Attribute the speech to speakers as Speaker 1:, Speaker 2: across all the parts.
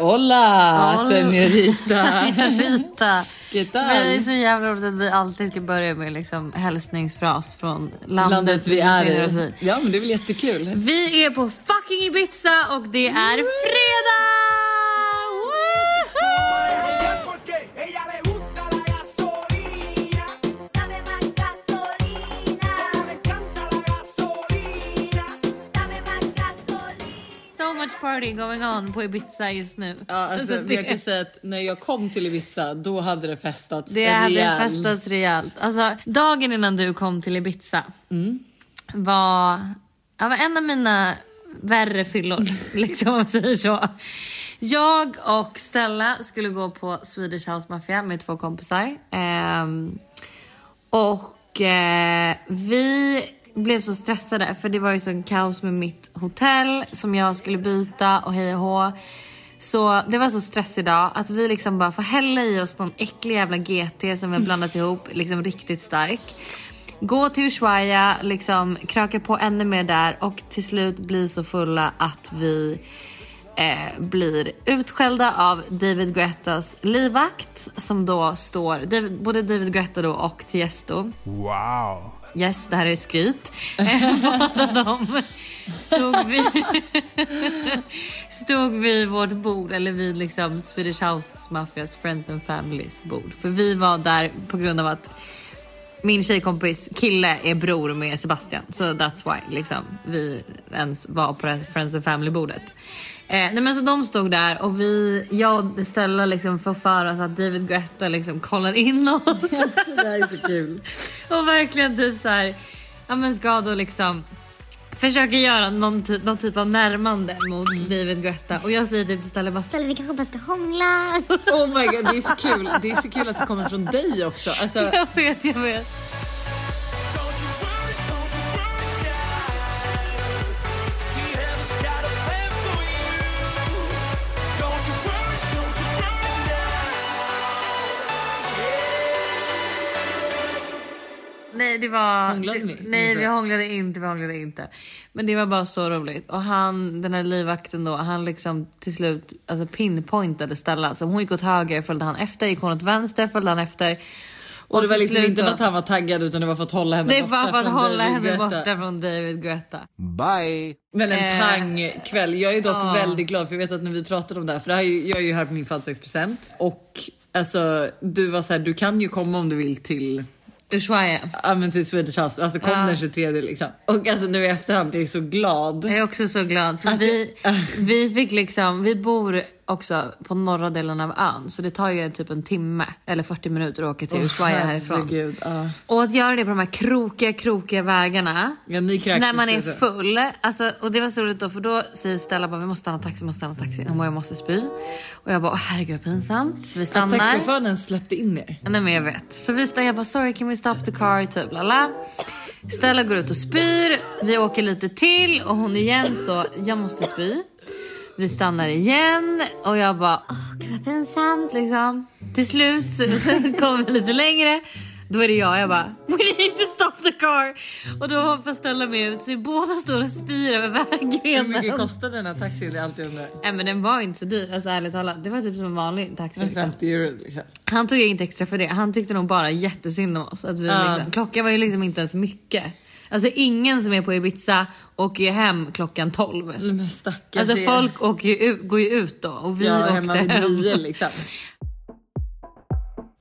Speaker 1: Hola.
Speaker 2: Senorita.
Speaker 1: ¿Qué tal?
Speaker 2: Men det är så jävla roligt att vi alltid ska börja med liksom hälsningsfras från landet,
Speaker 1: Landet vi är i. Ja men det är väl jättekul.
Speaker 2: Vi är på fucking Ibiza och det är fredag! Party going on på Ibiza just nu.
Speaker 1: Ja, alltså,
Speaker 2: Alltså,
Speaker 1: men jag
Speaker 2: det,
Speaker 1: kan säga att när jag kom till Ibiza då hade det festats
Speaker 2: det hade
Speaker 1: rejäl-
Speaker 2: festats rejält. Alltså, dagen innan du kom till Ibiza var, ja, var en av mina värre fyllor. liksom om man säger så. Jag och Stella skulle gå på Swedish House Mafia med två kompisar. Ehm, och eh, vi blev så stressade för det var ju sån kaos med mitt hotell som jag skulle byta och hej och hå. Så det var så stress idag att vi liksom bara får hälla i oss någon äcklig jävla GT som vi har blandat ihop, liksom riktigt stark. Gå till Ushuaia, liksom kröka på ännu mer där och till slut bli så fulla att vi eh, blir utskällda av David Guettas livvakt som då står, både David Guetta då och Tiesto.
Speaker 3: Wow.
Speaker 2: Yes, det här är skryt. Båda de stod vid, stod vid vårt bord, eller vid liksom Swedish House Mafias Friends and Families bord. För vi var där på grund av att min tjejkompis kille är bror med Sebastian. Så that's why liksom, vi ens var på det här Friends and Family bordet. Eh, nej men så de stod där och vi, jag och Stella liksom får för oss att David Guetta liksom kollar in oss.
Speaker 1: Det här är så kul.
Speaker 2: Och verkligen typ så här, ja men ska då liksom försöka göra någon, ty- någon typ av närmande mot David Guetta. Och jag säger typ till Stella bara
Speaker 4: Stella, vi kanske bara ska hångla.
Speaker 1: Oh my god det är så kul. Det är så kul att det kommer från dig också. Alltså,
Speaker 2: jag vet, jag vet. Det var...
Speaker 1: Hånglade ni?
Speaker 2: Nej vi hånglade inte, vi hånglade inte. Men det var bara så roligt. Och han, den här livvakten då, han liksom till slut alltså pinpointade Stella. Så hon gick åt höger, följde han efter, gick hon åt vänster, följde han efter.
Speaker 1: och det var liksom inte för att han var taggad utan det var för att hålla henne
Speaker 2: Det
Speaker 1: borta
Speaker 2: var för att
Speaker 1: från
Speaker 2: hålla
Speaker 1: David
Speaker 2: henne
Speaker 1: Guetta.
Speaker 2: borta från David Guetta.
Speaker 5: Bye!
Speaker 1: Men en
Speaker 2: Eh,
Speaker 1: pangkväll. Jag är dock
Speaker 2: ja.
Speaker 1: väldigt glad för jag vet att när vi pratade om det här, för det här jag är ju här på min födelsedagspresent och alltså du var så här, du kan ju komma om du vill till
Speaker 2: Ushuaia.
Speaker 1: Ja men till Swedish House, alltså kom
Speaker 2: Ja.
Speaker 1: den 23 liksom. Och alltså nu i efterhand, jag är så glad.
Speaker 2: Jag är också så glad för vi, vi fick liksom, vi bor också på norra delen av ön så det tar ju typ en timme eller 40 minuter att åka till Ushuaia härifrån.
Speaker 1: Herregud, ja.
Speaker 2: Och att göra det på de här krokiga, krokiga vägarna.
Speaker 1: Ja,
Speaker 2: när man är full. Alltså, och det var så roligt då för då säger Stella bara vi måste stanna taxi, måste stanna taxi. Hon bara jag måste spy. Och jag bara herregud vad pinsamt. Så vi
Speaker 1: Att
Speaker 2: stannar.
Speaker 1: taxichauffören släppte in er.
Speaker 2: Nej men jag vet. Så vi stannar, jag bara sorry can we stop the car typ lala. Stella går ut och spyr, vi åker lite till och hon igen så jag måste spy. Vi stannar igen och jag bara åh gud vad pinsamt liksom. Till slut så, sen kommer vi lite längre. Då är det jag, jag bara We need to stop the car! Och då hoppar Stella med ut så vi båda står och spyr över
Speaker 1: Hur mycket
Speaker 2: vägrenen.
Speaker 1: kostade den här taxin? Det är alltid undrar.
Speaker 2: Nej men den var inte så dyr, alltså ärligt talat. Det var typ som en vanlig taxi. Liksom.
Speaker 1: 50 euro liksom.
Speaker 2: Han tog inte extra för det. Han tyckte nog bara jättesynd om oss. Att vi
Speaker 1: Ja.
Speaker 2: liksom, klockan var ju liksom inte ens mycket. Alltså ingen som är på Ibiza åker ju hem klockan 12.
Speaker 1: Men stackars
Speaker 2: Alltså folk åker ju ut, går ju ut då och vi
Speaker 1: ja,
Speaker 2: åkte
Speaker 1: hemma vid
Speaker 2: hem.
Speaker 1: nio liksom.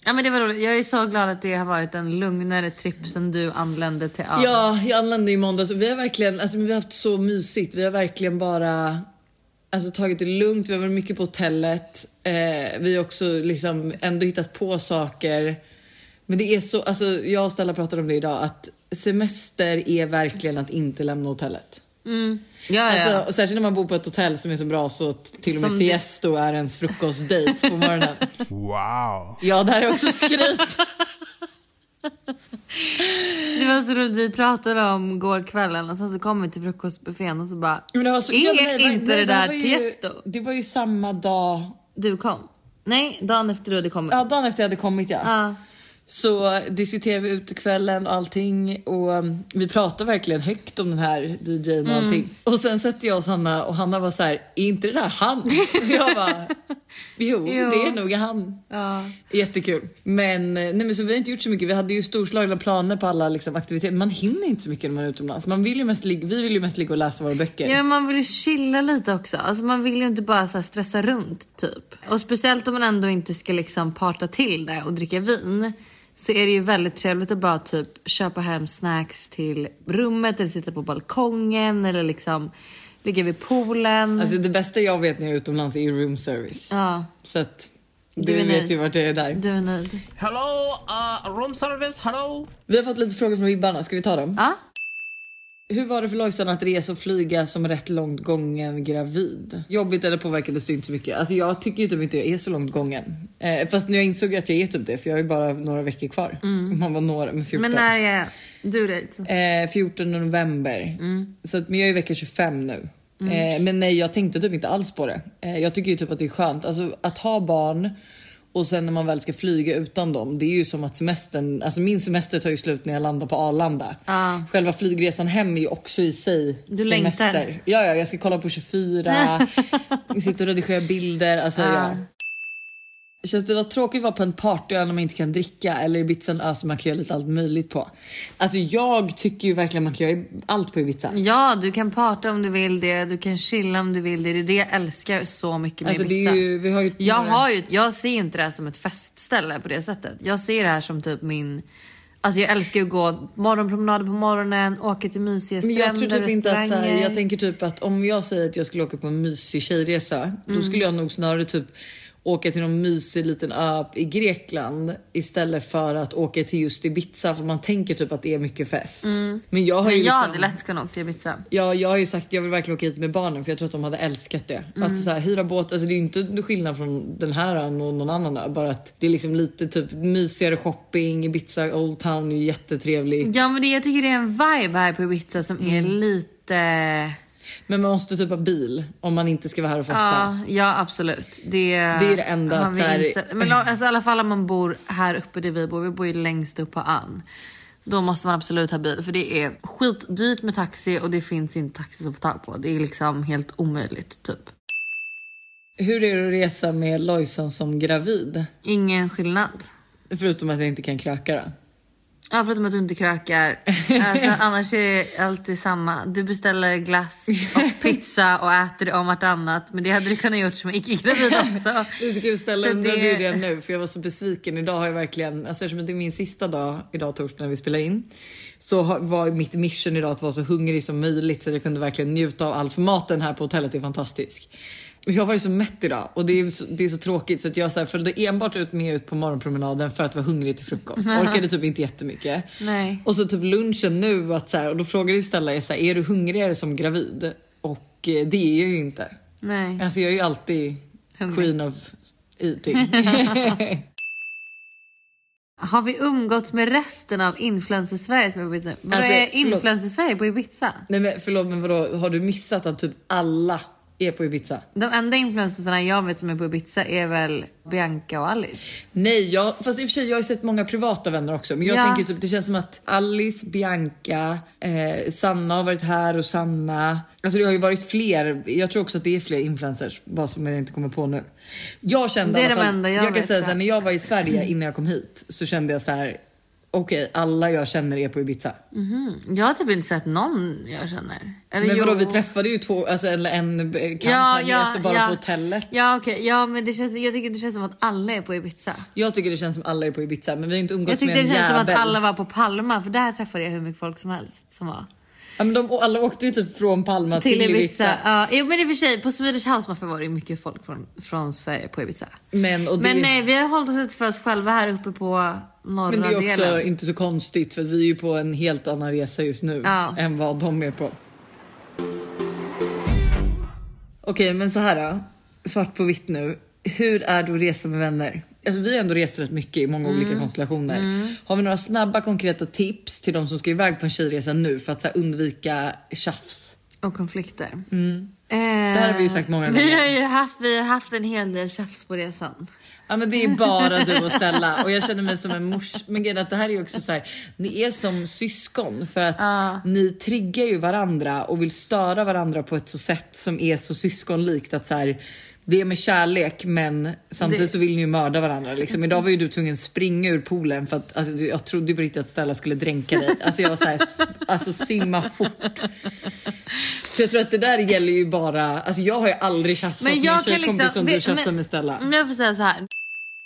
Speaker 2: Ja men det var roligt. Jag är så glad att det har varit en lugnare tripp sen du anlände till ön.
Speaker 1: Ja, jag anlände i måndags och vi har verkligen, alltså vi har haft så mysigt. Vi har verkligen bara alltså, tagit det lugnt. Vi har varit mycket på hotellet. Eh, vi har också liksom ändå hittat på saker. Men det är så, alltså jag och Stella pratade om det idag, att semester är verkligen att inte lämna hotellet.
Speaker 2: Ja, ja.
Speaker 1: Alltså, och särskilt när man bor på ett hotell som är så bra så att till och med
Speaker 2: Som det-
Speaker 1: Tiesto är ens frukostdate på morgonen.
Speaker 3: Wow.
Speaker 1: Ja, det här är också skryt.
Speaker 2: Det var så roligt, vi pratade om går kvällen och sen så kom vi till frukostbuffén och så bara
Speaker 1: Men det var så,
Speaker 2: Är
Speaker 1: ja, nej, nej,
Speaker 2: inte
Speaker 1: nej,
Speaker 2: det där
Speaker 1: ju-
Speaker 2: Tiesto?
Speaker 1: Det var ju samma dag,
Speaker 2: Du kom? Nej, dagen efter du hade kommit.
Speaker 1: ja dagen efter jag hade kommit ja.
Speaker 2: Ja.
Speaker 1: Så diskuterade vi utekvällen och allting och um, vi pratade verkligen högt om den här DJn och allting. Och sen sätter jag och Hanna och Hanna var så här, är inte det där han? Och jag bara, jo,
Speaker 2: Jo.
Speaker 1: det är nog han.
Speaker 2: Ja.
Speaker 1: Jättekul. Men, nej, men så vi har inte gjort så mycket. Vi hade ju storslagna planer på alla liksom, aktiviteter. Man hinner inte så mycket när man är utomlands. Man vill ju mest ligga, vi vill ju mest ligga och läsa våra böcker.
Speaker 2: Ja, man vill ju chilla lite också. Alltså man vill ju inte bara så här stressa runt typ. Och speciellt om man ändå inte ska liksom parta till det och dricka vin. Så är det ju väldigt trevligt att bara typ köpa hem snacks till rummet eller sitta på balkongen eller liksom ligga vid poolen.
Speaker 1: Alltså det bästa jag vet när jag är utomlands är room service.
Speaker 2: ja,
Speaker 1: Så att
Speaker 2: Du
Speaker 1: du, vet
Speaker 2: nöjd.
Speaker 1: ju vart jag är där.
Speaker 2: du är nöjd.
Speaker 6: Hello, uh, room service, hello.
Speaker 1: Vi har fått lite frågor från vibbarna, ska vi ta dem?
Speaker 2: Ja.
Speaker 1: Hur var det för Lojsan att resa och flyga som rätt långt gången gravid? Jobbigt eller påverkade det inte så mycket? Alltså jag tycker ju typ inte jag är så långt gången. Eh, fast nu jag insåg att jag är typ det för jag har ju bara några veckor kvar. Man var några, men 14.
Speaker 2: Men när är du det?
Speaker 1: Eh, 14 november. Så att, men jag är i vecka 25 nu. Eh, men nej, jag tänkte typ inte alls på det. Eh, jag tycker ju typ att det är skönt. Alltså att ha barn och sen när man väl ska flyga utan dem. Det är ju som att semestern, alltså min semester tar ju slut när jag landar på Arlanda.
Speaker 2: Ja.
Speaker 1: Själva flygresan hem är ju också i sig
Speaker 2: Du
Speaker 1: semester.
Speaker 2: längtar.
Speaker 1: Ja, ja, jag ska kolla på 24, sitta och redigera bilder. Alltså,
Speaker 2: Ja.
Speaker 1: ja. Känns det var tråkigt att vara på en partyö när man inte kan dricka eller Ibiza en ö som man kan göra lite allt möjligt på. Alltså jag tycker ju verkligen man kan göra allt på Ibiza.
Speaker 2: Ja, du kan parta om du vill det, du kan chilla om du vill det. Det är det jag älskar så mycket med
Speaker 1: Alltså det
Speaker 2: Ibiza.
Speaker 1: är ju, vi har ju
Speaker 2: Jag, har ju, jag ser ju inte det här som ett festställe på det sättet. Jag ser det här som typ min... Alltså jag älskar ju att gå morgonpromenader på morgonen, åka till mysiga
Speaker 1: men
Speaker 2: stränder,
Speaker 1: jag tror typ inte att så här, jag tänker typ att om jag säger att jag skulle åka på en mysig tjejresa,
Speaker 2: Mm.
Speaker 1: då skulle jag nog snarare typ åka till någon mysig liten ö i Grekland istället för att åka till just Ibiza för man tänker typ att det är mycket fest. Men jag har
Speaker 2: Mm. Men
Speaker 1: ju
Speaker 2: jag
Speaker 1: liksom,
Speaker 2: hade lätt kunnat åka till Ibiza.
Speaker 1: Ja, jag har ju sagt jag vill verkligen åka hit med barnen för jag tror att de hade älskat det.
Speaker 2: Mm.
Speaker 1: Att så här, hyra båt, alltså det är ju inte skillnad från den här ön och någon annan ö. Bara att det är liksom lite typ mysigare shopping, Ibiza, Old Town är ju jättetrevligt.
Speaker 2: Ja men det, jag tycker det är en vibe här på Ibiza som är
Speaker 1: Mm.
Speaker 2: lite...
Speaker 1: Men man måste typ ha bil om man inte ska vara här och festa.
Speaker 2: Ja, ja absolut. Det,
Speaker 1: är det enda så här-.
Speaker 2: Men alltså, i alla fall om man bor här uppe där vi bor, vi bor ju längst upp på ön. Då måste man absolut ha bil för det är skitdyrt med taxi och det finns inte taxi att få tag på. Det är liksom helt omöjligt typ.
Speaker 1: Hur är det att resa med Lojsan som gravid?
Speaker 2: Ingen skillnad.
Speaker 1: Förutom att jag inte kan kröka då.
Speaker 2: Ja, förutom att du inte krökar. Alltså, annars är det alltid samma. Du beställer glass och pizza och äter det om vartannat. Men det hade du kunnat gjort som icke-gravid också.
Speaker 1: Du ska ställa
Speaker 2: Så
Speaker 1: undrar
Speaker 2: det-
Speaker 1: det... nu för jag var så besviken. Idag har jag verkligen, alltså eftersom det är min sista dag idag torsdag när vi spelar in. Så var mitt mission idag att vara så hungrig som möjligt så jag kunde verkligen njuta av all för maten här på hotellet är fantastisk. Men jag har varit så mätt idag och det är så, det är så tråkigt så att jag så här, följde enbart ut med ut på morgonpromenaden för att vara hungrig till frukost. Orkade typ inte jättemycket.
Speaker 2: Nej.
Speaker 1: Och så typ lunchen nu att så här, och då frågade ju Stella är, så här, är du hungrigare som gravid? Och eh, det är jag ju inte.
Speaker 2: Nej.
Speaker 1: Alltså jag är ju alltid
Speaker 2: Hungrig.
Speaker 1: queen of eating.
Speaker 2: Har vi umgått med resten av influencer-Sverige som är på Ibiza? Vad
Speaker 1: Alltså,
Speaker 2: är influencer-Sverige på Ibiza?
Speaker 1: Nej men förlåt men vadå, har du missat att typ alla är på Ibiza?
Speaker 2: De enda influencersarna jag vet som är på Ibiza är väl Bianca och Alice.
Speaker 1: Nej, jag, fast i och för sig jag har ju sett många privata vänner också. Men jag
Speaker 2: Ja.
Speaker 1: tänker typ det känns som att Alice, Bianca, eh, Sanna har varit här och Sanna. Alltså det har ju varit fler. Jag tror också att det är fler influencers, bara som jag inte kommer på nu. Jag kände
Speaker 2: Det är
Speaker 1: i alla
Speaker 2: de
Speaker 1: fall,
Speaker 2: enda jag
Speaker 1: jag kan
Speaker 2: vet,
Speaker 1: säga såhär, när jag var i Sverige innan jag kom hit så kände jag så här. Okej alla jag känner är på Ibiza.
Speaker 2: Jag har typ inte sett någon jag känner. Eller
Speaker 1: Men vadå
Speaker 2: jo.
Speaker 1: vi träffade ju två, alltså en, en
Speaker 2: Ja, ja,
Speaker 1: alltså bara
Speaker 2: ja.
Speaker 1: på hotellet.
Speaker 2: Ja okej, ja men det känns, jag tycker det känns som att alla är på Ibiza.
Speaker 1: Jag tycker det känns som alla är på Ibiza men vi har inte umgåtts
Speaker 2: Jag tyckte
Speaker 1: med
Speaker 2: det
Speaker 1: en
Speaker 2: känns som
Speaker 1: jävel.
Speaker 2: att alla var på Palma för där träffade jag hur mycket folk som helst som var.
Speaker 1: Ja, men de, alla åkte ju typ från Palma till,
Speaker 2: Till
Speaker 1: Ibiza.
Speaker 2: Ibiza. Ja, men i och för sig på Swedish House Mafia var det mycket folk från, från Sverige på Ibiza.
Speaker 1: Men, och det,
Speaker 2: Men nej, vi har hållit oss lite för oss själva här uppe på norra
Speaker 1: men det är också
Speaker 2: delen.
Speaker 1: inte så konstigt för vi är ju på en helt annan resa just nu
Speaker 2: Ja.
Speaker 1: än vad de är på. Okej, men så här då. Svart på vitt nu. Hur är att resa med vänner? Alltså, vi har ändå rest rätt mycket i många olika konstellationer. Har vi några snabba konkreta tips till de som ska iväg på en tjejresa nu för att här, undvika tjafs?
Speaker 2: Och konflikter. Eh,
Speaker 1: Det här har vi ju sagt många
Speaker 2: Vi
Speaker 1: gånger.
Speaker 2: har ju haft, vi har haft en hel del tjafs på resan.
Speaker 1: Ja men det är bara du och Stella och jag känner mig som en mors. Men grejen att det här är ju också så här. Ni är som syskon för att ni triggar ju varandra och vill störa varandra på ett så sätt som är så syskonlikt att så här. Det är med kärlek men samtidigt
Speaker 2: Det-
Speaker 1: så vill ni ju mörda varandra. Liksom. Idag var ju du tvungen att springa ur poolen för att alltså, jag trodde på riktigt att Stella skulle dränka dig. Alltså jag var såhär, alltså simma fort. Så jag tror att det där gäller ju bara, alltså jag har ju aldrig tjafsat med en tjejkompis som du tjafsar med Stella.
Speaker 2: Men jag får säga så här.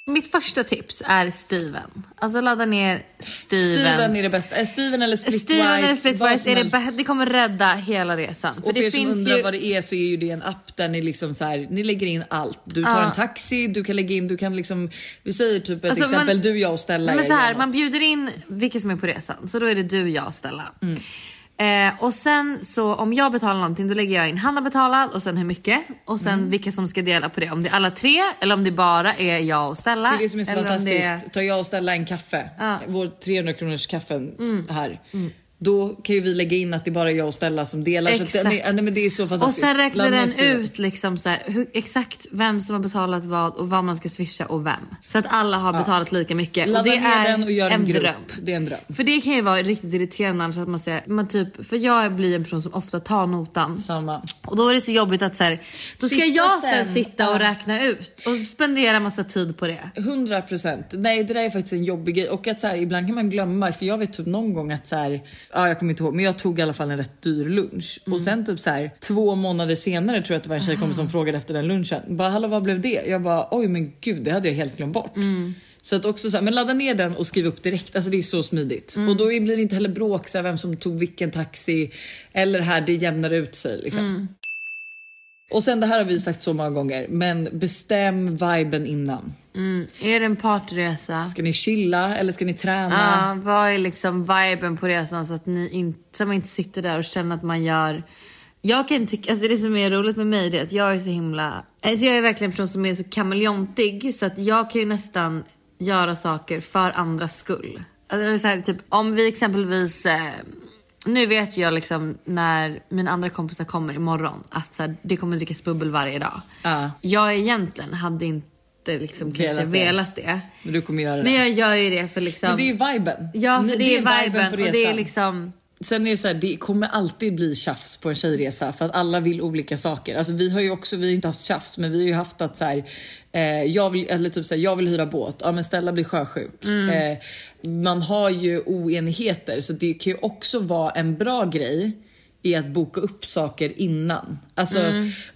Speaker 2: Mitt första tips är Steven. Alltså ladda ner Steven.
Speaker 1: Steven är det bästa. Steven eller Splitwise?
Speaker 2: Steven eller Splitwise är det, det kommer rädda hela resan. För
Speaker 1: Och för
Speaker 2: det
Speaker 1: er som undrar
Speaker 2: ju...
Speaker 1: vad det är så är ju det en app där ni liksom så här, ni lägger in allt. Du tar
Speaker 2: Ja.
Speaker 1: en taxi, du kan lägga in, du kan liksom, vi säger typ ett
Speaker 2: Alltså,
Speaker 1: exempel,
Speaker 2: man-
Speaker 1: du, jag och Stella
Speaker 2: Men så här, man bjuder in vilka som är på resan. Så då är det du, jag och Stella.
Speaker 1: Mm.
Speaker 2: Eh, och sen så om jag betalar någonting då lägger jag in han har betalat och sen hur mycket. Och sen
Speaker 1: Mm.
Speaker 2: vilka som ska dela på det. Om det är alla tre eller om det bara är jag och Stella.
Speaker 1: Det är det som är så fantastiskt.
Speaker 2: är-
Speaker 1: Tar jag och Stella en kaffe.
Speaker 2: Mm.
Speaker 1: vår 300 kronors kaffe här. Då kan ju vi lägga in att det är bara jag och Stella som delar. Så att,
Speaker 2: Exakt.
Speaker 1: nej, nej, men det är så
Speaker 2: Och
Speaker 1: fantastiskt.
Speaker 2: sen räknar den
Speaker 1: Steven.
Speaker 2: ut liksom så här, hur, exakt vem som har betalat vad och vad man ska swisha och vem. Så att alla har betalat lika mycket.
Speaker 1: Ladda
Speaker 2: och det
Speaker 1: ner
Speaker 2: är
Speaker 1: den och gör en, grupp.
Speaker 2: dröm.
Speaker 1: Det är en dröm.
Speaker 2: För det kan ju vara riktigt irriterande annars att man säger, man typ, för jag blir en person som ofta tar notan.
Speaker 1: Samma.
Speaker 2: Och då är det så jobbigt att så här, då ska
Speaker 1: Sitta
Speaker 2: jag sen,
Speaker 1: sen.
Speaker 2: sitta och
Speaker 1: Ja.
Speaker 2: räkna ut och spendera massa tid på det.
Speaker 1: 100 procent. Nej det där är faktiskt en jobbig grej och att så här, ibland kan man glömma för jag vet typ någon gång att så här, ja jag kommer inte ihåg men jag tog i alla fall en rätt dyr lunch och sen typ så här två månader senare tror jag att det var en tjejkompis som frågade efter den lunchen. Bara hallå vad blev det? Jag bara oj men gud det hade jag helt glömt bort. Så att också så här, men ladda ner den och skriv upp direkt. Alltså det är så smidigt. Och då blir det inte heller bråk så här, vem som tog vilken taxi. Eller här det jämnar ut sig liksom. Och sen det här har vi sagt så många gånger men bestäm viben innan.
Speaker 2: Är det en partyresa?
Speaker 1: Ska ni chilla eller ska ni träna?
Speaker 2: Ja, vad är liksom viben på resan så att ni inte, så man inte sitter där och känner att man gör jag kan tycka, alltså det som är roligt med mig är att jag är så himla, alltså jag är verkligen en person som är så kameleontig så att jag kan ju nästan göra saker för andras skull. Alltså det är så här, typ om vi exempelvis, eh, nu vet jag liksom när mina andra kompisar kommer imorgon att så här, det kommer drickas bubbel varje dag.
Speaker 1: Ja.
Speaker 2: Jag egentligen hade inte liksom kanske
Speaker 1: Velat det.
Speaker 2: velat det.
Speaker 1: Men du kommer göra det.
Speaker 2: Men jag gör ju det för liksom...
Speaker 1: Men det är viben.
Speaker 2: Ja, för det, är viben,
Speaker 1: på
Speaker 2: och det är
Speaker 1: resan.
Speaker 2: liksom...
Speaker 1: Sen är det så här, det kommer alltid bli tjafs på en tjejresa för att alla vill olika saker. Alltså vi har ju också, vi har inte haft tjafs men vi har ju haft att så här, eh, jag vill, eller typ så här, jag vill hyra båt, ja men Stella blir sjösjuk. Eh, man har ju oenigheter så det kan ju också vara en bra grej i att boka upp saker innan. Alltså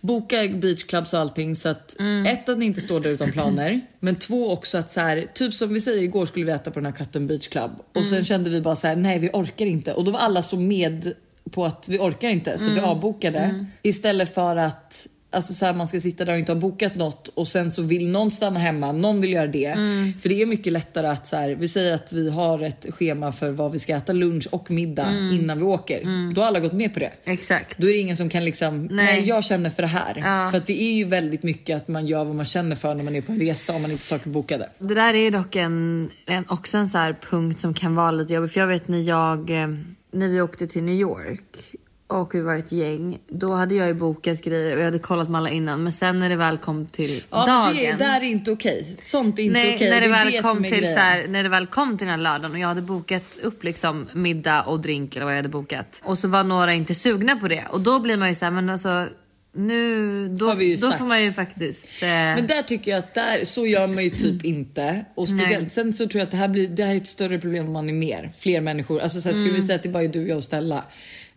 Speaker 1: boka beachclubs och allting så att ett att ni inte står där utan planer men två också att så här, typ som vi säger igår skulle vi äta på den här Cotton Beach Club och sen kände vi bara så här: nej vi orkar inte. Och då var alla så med på att vi orkar inte så vi avbokade. Istället för att Alltså så här, man ska sitta där och inte ha bokat något och sen så vill någon stanna hemma, någon vill göra det. För det är mycket lättare att så här, vi säger att vi har ett schema för vad vi ska äta lunch och middag innan vi åker. Då har alla gått med på det.
Speaker 2: Exakt.
Speaker 1: Då är det ingen som kan liksom, nej,
Speaker 2: Nej.
Speaker 1: jag känner för det här.
Speaker 2: Ja.
Speaker 1: För att det är ju väldigt mycket att man gör vad man känner för när man är på en resa om man inte saker bokade.
Speaker 2: Det där är ju dock en, en, också en så punkt som kan vara lite jobbig. För jag vet när jag, eh, när vi åkte till New York och vi var ett gäng. Då hade jag ju bokat grejer och jag hade kollat med alla innan. Men sen när det väl kom till
Speaker 1: Ja
Speaker 2: dagen.
Speaker 1: men det där är inte okej. Sånt är inte
Speaker 2: Nej,
Speaker 1: okej.
Speaker 2: när, det
Speaker 1: är
Speaker 2: väl
Speaker 1: det
Speaker 2: kom till så här, när det väl kom till den här lördagen och jag hade bokat upp liksom middag och drink eller vad jag hade bokat. Och så var några inte sugna på det. Och då blir man ju så här, men alltså nu, då, då får man ju faktiskt... Eh,
Speaker 1: Men där tycker jag att där, så gör man ju typ inte. Och speciellt,
Speaker 2: Nej.
Speaker 1: sen så tror jag att det här, blir, det här är ett större problem om man är mer, fler människor. Alltså så här, skulle vi säga att det bara är du, jag och Stella.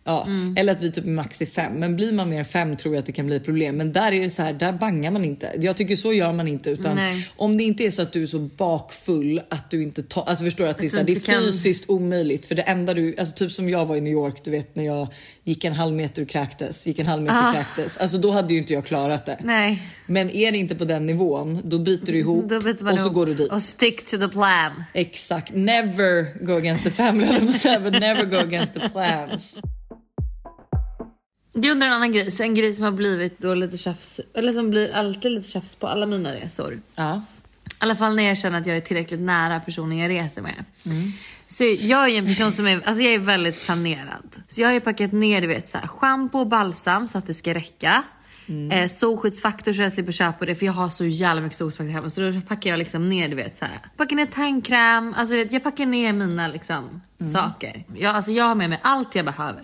Speaker 1: Ja, Eller att vi typ är max i fem. Men blir man mer än fem tror jag att det kan bli problem. Men där är det så här, där bangar man inte. Jag tycker så gör man inte. Utan
Speaker 2: Nej.
Speaker 1: om det inte är så att du är så bakfull att du inte tar, alltså förstår du att det är,
Speaker 2: Att
Speaker 1: så här, det är
Speaker 2: kan-
Speaker 1: fysiskt omöjligt. För det enda du, alltså typ som jag var i New York, du vet när jag gick en halv meter och kräktes, gick en halv meter och
Speaker 2: Ah.
Speaker 1: kräktes. Alltså då hade ju inte jag klarat det.
Speaker 2: Nej.
Speaker 1: Men är det inte på den nivån, då biter du ihop
Speaker 2: Då byter man
Speaker 1: och så
Speaker 2: ihop
Speaker 1: går du dit.
Speaker 2: Och stick to the plan.
Speaker 1: Exakt. Never go against the family, att but never go against the plans.
Speaker 2: Det undrar en annan grej, en grej som har blivit då lite tjafs, eller som blir alltid lite tjafs på alla mina resor.
Speaker 1: Ja.
Speaker 2: I alla fall när jag känner att jag är tillräckligt nära personen jag reser med. Så jag är en person som är, alltså jag är väldigt planerad. Så jag har ju packat ner du vet så här, shampoo och balsam så att det ska räcka. Eh, solskyddsfaktor så jag slipper köpa det för jag har så jävla mycket solskyddsfaktor hemma. Så då packar jag liksom ner du vet så här. Packar ner tandkräm, alltså du vet, jag packar ner mina liksom saker. Jag, alltså jag har med mig allt jag behöver.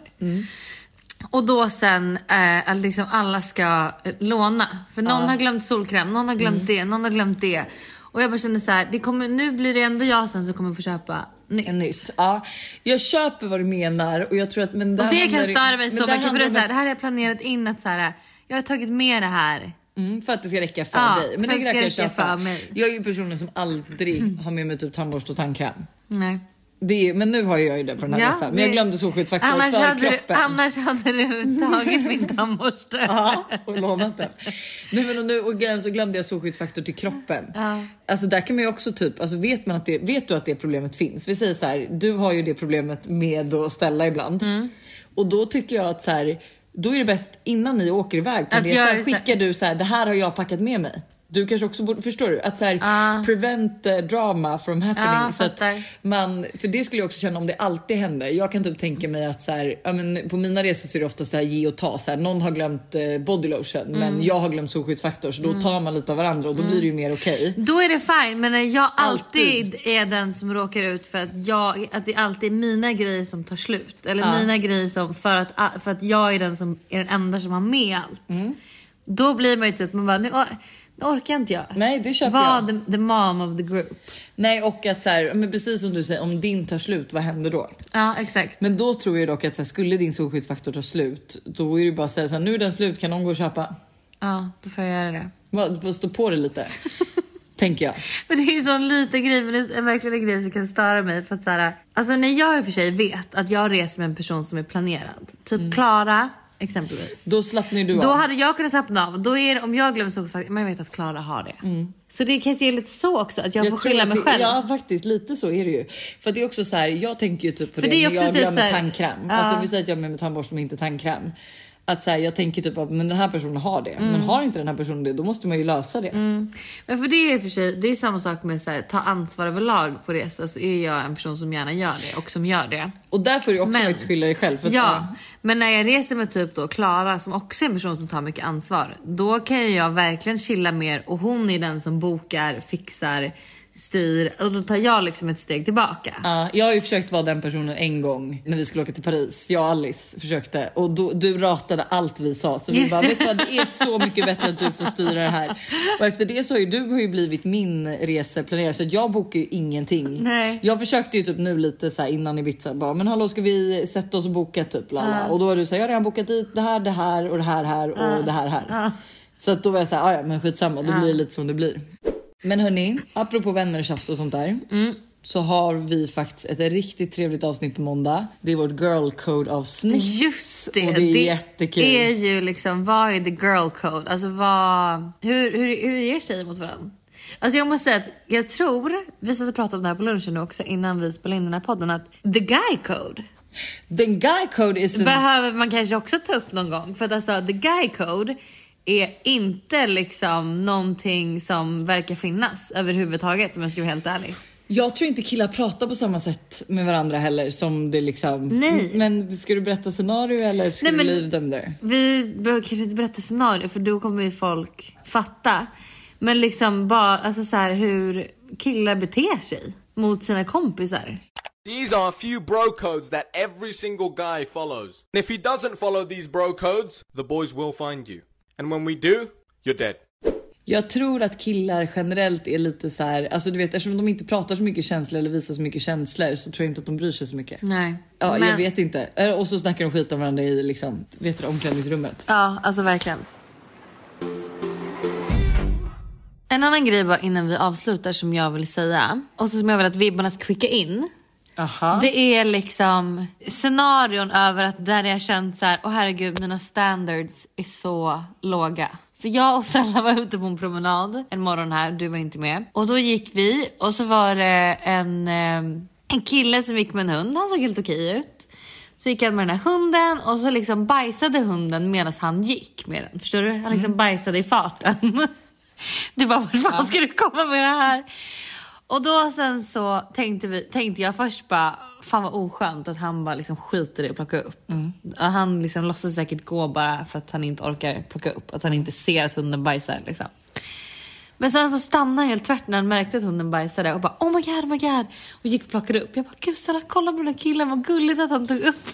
Speaker 2: Och då sen eh, att liksom alla ska eh, låna. För någon har glömt solkräm, någon har glömt det, någon har glömt det. Och jag bara känner så här, det kommer, nu blir det ändå jag sen som kommer få köpa nytt.
Speaker 1: En nytt. Ja, jag köper vad du menar och jag tror att... Men
Speaker 2: Och
Speaker 1: där
Speaker 2: det kan störa mig så mycket för det är så här, det här har jag planerat in att så här, jag har tagit med det här.
Speaker 1: Mm, för att det ska räcka för
Speaker 2: Ja,
Speaker 1: dig. Men
Speaker 2: för
Speaker 1: det
Speaker 2: det ska
Speaker 1: jag
Speaker 2: räcka
Speaker 1: köpa.
Speaker 2: för mig.
Speaker 1: Jag är ju personen som aldrig har med mig typ tandborste och tandkräm.
Speaker 2: Nej.
Speaker 1: Det är, men nu har jag ju det på den här resan. Men jag glömde solskyddsfaktor
Speaker 2: annars
Speaker 1: för
Speaker 2: hade
Speaker 1: kroppen.
Speaker 2: Du, annars hade du tagit min tandborste.
Speaker 1: Ja, och lånat den. Nej, men och nu och grejen så glömde jag solskyddsfaktor till kroppen. Alltså där kan man ju också typ, alltså vet man att det, vet du att det problemet finns? Vi säger så här, du har ju det problemet med att ställa ibland.
Speaker 2: Mm.
Speaker 1: Och då tycker jag att så här, då är det bäst innan ni åker iväg på en resa, skickar du så här, det här har jag packat med mig. Du kanske också borde, förstår du? Att så här, prevent eh, drama from happening.
Speaker 2: Ja,
Speaker 1: så att man, för det skulle jag också känna om det alltid händer. Jag kan typ tänka mig att så här, ja, men på mina resor så är det ofta så här ge och ta. Så här, någon har glömt eh, body lotion
Speaker 2: Mm.
Speaker 1: men jag har glömt solskyddsfaktor så då tar man lite av varandra och då blir det ju mer okej.
Speaker 2: Då är det fine men när jag alltid,
Speaker 1: Alltid.
Speaker 2: är den som råkar ut för att, jag, att det alltid är mina grejer som tar slut. Eller
Speaker 1: Ja.
Speaker 2: mina grejer som, för att, för att jag är den som är den enda som har med allt.
Speaker 1: Mm.
Speaker 2: Då blir man ju till att man bara, nu orkar inte jag.
Speaker 1: Nej det köper
Speaker 2: Var
Speaker 1: jag.
Speaker 2: the, the mom of the group.
Speaker 1: Nej och att så här, men precis som du säger om din tar slut vad händer då?
Speaker 2: Ja exakt.
Speaker 1: Men då tror jag dock att så här, skulle din solskyddsfaktor ta slut då är det bara att säga så här, nu är den slut kan någon gå och köpa?
Speaker 2: Ja då får jag göra det.
Speaker 1: Bara, stå på det lite. Tänker jag.
Speaker 2: För det är ju sån liten grej men det är en verkligen en grej som kan störa mig. För att så här, alltså när jag i och för sig vet att jag reser med en person som är planerad. Typ Klara exempelvis.
Speaker 1: Då slappnar du
Speaker 2: Då
Speaker 1: av.
Speaker 2: hade jag kunnat slappna av. Då är det, om jag glömmer men jag vet att Klara har det. Så det kanske är lite så också, att jag, får
Speaker 1: tror
Speaker 2: skylla mig
Speaker 1: det,
Speaker 2: själv.
Speaker 1: Ja faktiskt lite så är det ju. För det är också så här, jag tänker ju typ på
Speaker 2: För
Speaker 1: det,
Speaker 2: det är
Speaker 1: när jag
Speaker 2: typ så här-
Speaker 1: tandkräm.
Speaker 2: Ja.
Speaker 1: Alltså vi säger att jag har med tandborste men inte tandkräm. Att så här, jag tänker typ att men den här personen har det.
Speaker 2: Mm.
Speaker 1: Men har inte den här personen det då måste man ju lösa det.
Speaker 2: Men för det är för sig, det är samma sak med att ta ansvar överlag på resa. Så är jag en person som gärna gör det och som gör det.
Speaker 1: Och där får du också
Speaker 2: Men-
Speaker 1: faktiskt skylla dig själv. För att,
Speaker 2: Ja, men när jag reser med typ då Klara som också är en person som tar mycket ansvar. Då kan jag verkligen chilla mer och hon är den som bokar, fixar, styr och då tar jag liksom ett steg tillbaka.
Speaker 1: Ja, jag har ju försökt vara den personen en gång när vi skulle åka till Paris. Jag och Alice försökte och då, du ratade allt vi sa. Så vi
Speaker 2: Just
Speaker 1: bara,
Speaker 2: det.
Speaker 1: vet du vad, det är så mycket bättre att du får styra det här. Och efter det så har ju du har ju blivit min reseplanerare så jag bokar ju ingenting.
Speaker 2: Nej.
Speaker 1: Jag försökte ju typ nu lite så här innan Ibiza bara, men hallå ska vi sätta oss och boka typ lala. Och då var du så här, jag har redan bokat dit det här, det här och det här här och det här här. Så att då var jag så här, "Ah, ja men skitsamma då blir det lite som det blir. Men hörni, apropå vänner och tjafs och sånt där. Så har vi faktiskt ett riktigt trevligt avsnitt på måndag. Det är vårt girl code avsnitt.
Speaker 2: Just det,
Speaker 1: Och det är jättekul.
Speaker 2: är ju liksom, vad är the girl code? Alltså vad, hur, hur, hur ger tjejer mot varandra? Alltså jag måste säga att jag tror, vi satt och pratade om det här på lunchen nu också innan vi spelade in den här podden, att the guy code
Speaker 1: Den guy code is...
Speaker 2: behöver man kanske också ta upp någon gång. För att alltså the guy code är inte liksom någonting som verkar finnas överhuvudtaget om jag ska vara helt ärlig.
Speaker 1: Jag tror inte killar pratar på samma sätt med varandra heller som det liksom...
Speaker 2: Nej.
Speaker 1: Men ska du berätta scenario eller ska
Speaker 2: Nej,
Speaker 1: du leave them there?
Speaker 2: Vi behöver kanske inte berätta scenario för då kommer ju folk fatta. Men liksom bara alltså så här, hur killar beter sig mot sina kompisar.
Speaker 4: These are a few bro codes that every single guy follows. And if he doesn't follow these bro codes, the boys will find you. And when we do, you're dead.
Speaker 1: Jag tror att killar generellt är lite så här, alltså du vet eftersom de inte pratar så mycket känslor eller visar så mycket känslor så tror jag inte att de bryr sig så mycket.
Speaker 2: Nej.
Speaker 1: Ja,
Speaker 2: Men-
Speaker 1: jag vet inte. Eh, Och så snackar de skit om varandra i liksom, vet du, omklädningsrummet.
Speaker 2: Ja, alltså verkligen. En annan grej bara innan vi avslutar som jag vill säga och så som jag vill att vibbarna ska skicka in.
Speaker 1: Aha.
Speaker 2: Det är liksom scenarion över att där jag känt så här, åh herregud mina standards är så låga. För jag och Stella var ute på en promenad en morgon här, du var inte med. Och då gick vi och så var det en, eh, en kille som gick med en hund, han såg helt okej ut. Så gick han med den här hunden och så liksom bajsade hunden medan han gick med den. Förstår du? Han liksom bajsade i farten. Det var vart fan ska du komma med det här? Och då sen så tänkte, vi, tänkte jag först bara, fan vad oskönt att han bara liksom skiter i att plocka upp. Och Han liksom låtsas säkert gå bara för att han inte orkar plocka upp. Att han inte ser att hunden bajsar liksom. Men sen så stannade han helt tvärt när han märkte att hunden bajsade och bara oh my god, oh my god. Och gick och plockade upp. Jag bara gud snälla kolla på den här killen, vad gulligt att han tog upp.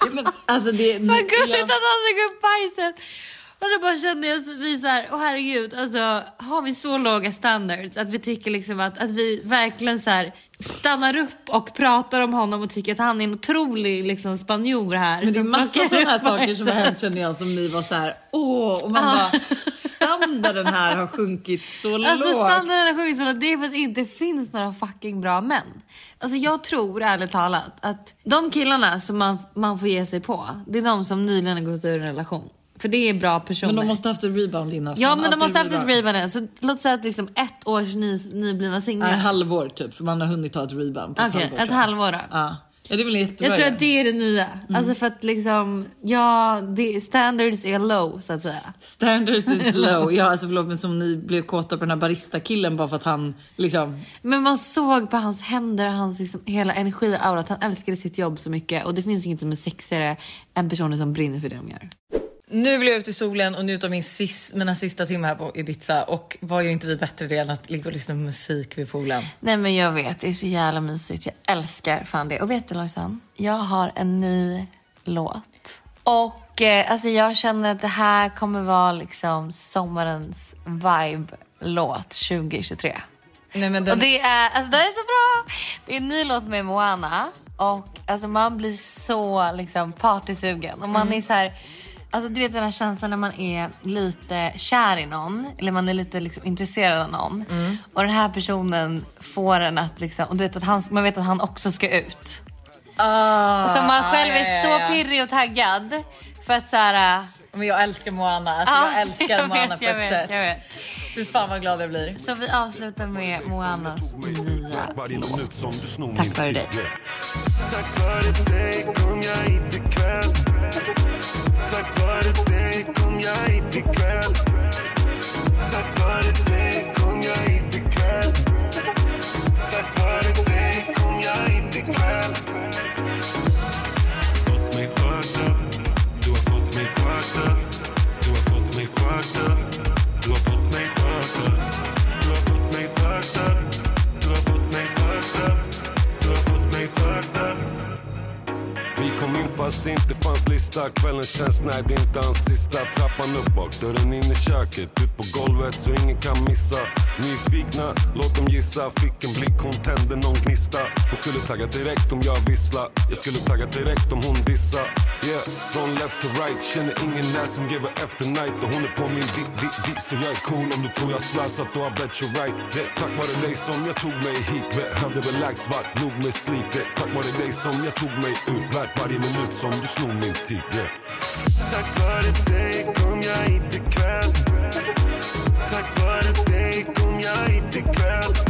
Speaker 1: Ja, men, alltså det,
Speaker 2: vad gulligt
Speaker 1: jag,
Speaker 2: att han tog upp bajset. Och då bara kände jag vi så här, åh herregud, alltså har vi så låga standards att vi tycker liksom att, att vi verkligen så här stannar upp och pratar om honom och tycker att han är en otrolig liksom spanjor här.
Speaker 1: men det är massa sådana här saker som har hänt känner jag som ni var så här åh och man
Speaker 2: Ja.
Speaker 1: bara standarden här har sjunkit så
Speaker 2: Alltså
Speaker 1: lågt.
Speaker 2: standarden är sjukt så låg. det är för att det inte finns några fucking bra män. Alltså jag tror ärligt talat att de killarna som man, man får ge sig på, det är de som nyligen har gått ur en relation. För det är bra personer.
Speaker 1: Men de måste ha haft en rebound innan.
Speaker 2: Ja men de måste ha haft ett
Speaker 1: rebound.
Speaker 2: rebound. Så låt säga att liksom ett års ny, nyblivna singlar.
Speaker 1: Nej, halvår typ för man har hunnit ta ett rebound på ett
Speaker 2: Okej,
Speaker 1: halvår.
Speaker 2: ett
Speaker 1: tror jag.
Speaker 2: halvår då.
Speaker 1: Ja. ja, det är väl jättebra.
Speaker 2: Jag tror att det är det nya.
Speaker 1: Mm.
Speaker 2: Alltså för att liksom, ja, det, standards är low så att säga.
Speaker 1: Standards is low. Ja alltså förlåt men som ni blev kåta på den här barista-killen bara för att han liksom...
Speaker 2: Men man såg på hans händer och hans liksom, hela energi och aura att han älskade sitt jobb så mycket. Och det finns inget som är sexigare än personer som brinner för det de gör.
Speaker 1: Nu vill jag ut i solen och njuta av min sis, mina sista timmar här på Ibiza och vad gör inte vi bättre det än att ligga och lyssna på musik vid poolen?
Speaker 2: Nej men jag vet, det är så jävla mysigt. Jag älskar fan det. Och vet du Lojsan? Jag har en ny låt. Och eh, alltså jag känner att det här kommer vara liksom sommarens vibe-låt 2023.
Speaker 1: Nej men den...
Speaker 2: Och det är, alltså det är så bra! Det är en ny låt med Moana och alltså man blir så liksom partysugen och man är så här Alltså du vet den här känslan när man är lite kär i någon eller man är lite liksom intresserad av någon och den här personen får en att liksom, och du vet att han, man vet att han också ska ut.
Speaker 1: Ah,
Speaker 2: Och så man själv
Speaker 1: ja, ja,
Speaker 2: är
Speaker 1: ja.
Speaker 2: så pirrig och taggad för att så här.
Speaker 1: Men jag älskar Moana, alltså
Speaker 2: ja,
Speaker 1: jag älskar
Speaker 2: jag
Speaker 1: Moana
Speaker 2: vet,
Speaker 1: på
Speaker 2: jag
Speaker 1: ett
Speaker 2: vet,
Speaker 1: sätt.
Speaker 2: Jag vet.
Speaker 1: Fy fan vad glad jag blir.
Speaker 2: Så vi avslutar med Moanas nya
Speaker 7: snor
Speaker 2: Tack vare dig.
Speaker 7: Tack vare dig kom jag hit ikväll Tack vare dig kom jag hit ikväll. Tack vare dig kom jag hit ikväll. Tack vare dig kom jag hit ikväll. Fast det inte fanns lista. Kvällen känns nej, det är inte hans sista. Trappan upp bak, dörren in i köket. Ut på golvet så ingen kan missa. Nyfikna, låt dem gissa. Fick en blick, hon tände någon gnista. Hon skulle tagga direkt om jag vissla Jag skulle tagga direkt om hon dissa Yeah, från left to right. Känner ingen där som ger efter night. Och hon är på min dick-dick-dick Så jag är cool om du tror jag slösat Då I bet you right. Det är tack vare dig som jag tog mig hit. Behövde relax, väl nog med slitet tack vare dig som jag tog mig ut. Värt varje minut som du snor min tid yeah. Tack vare dig kom jag hit ikväll Tack vare dig kom jag hit ikväll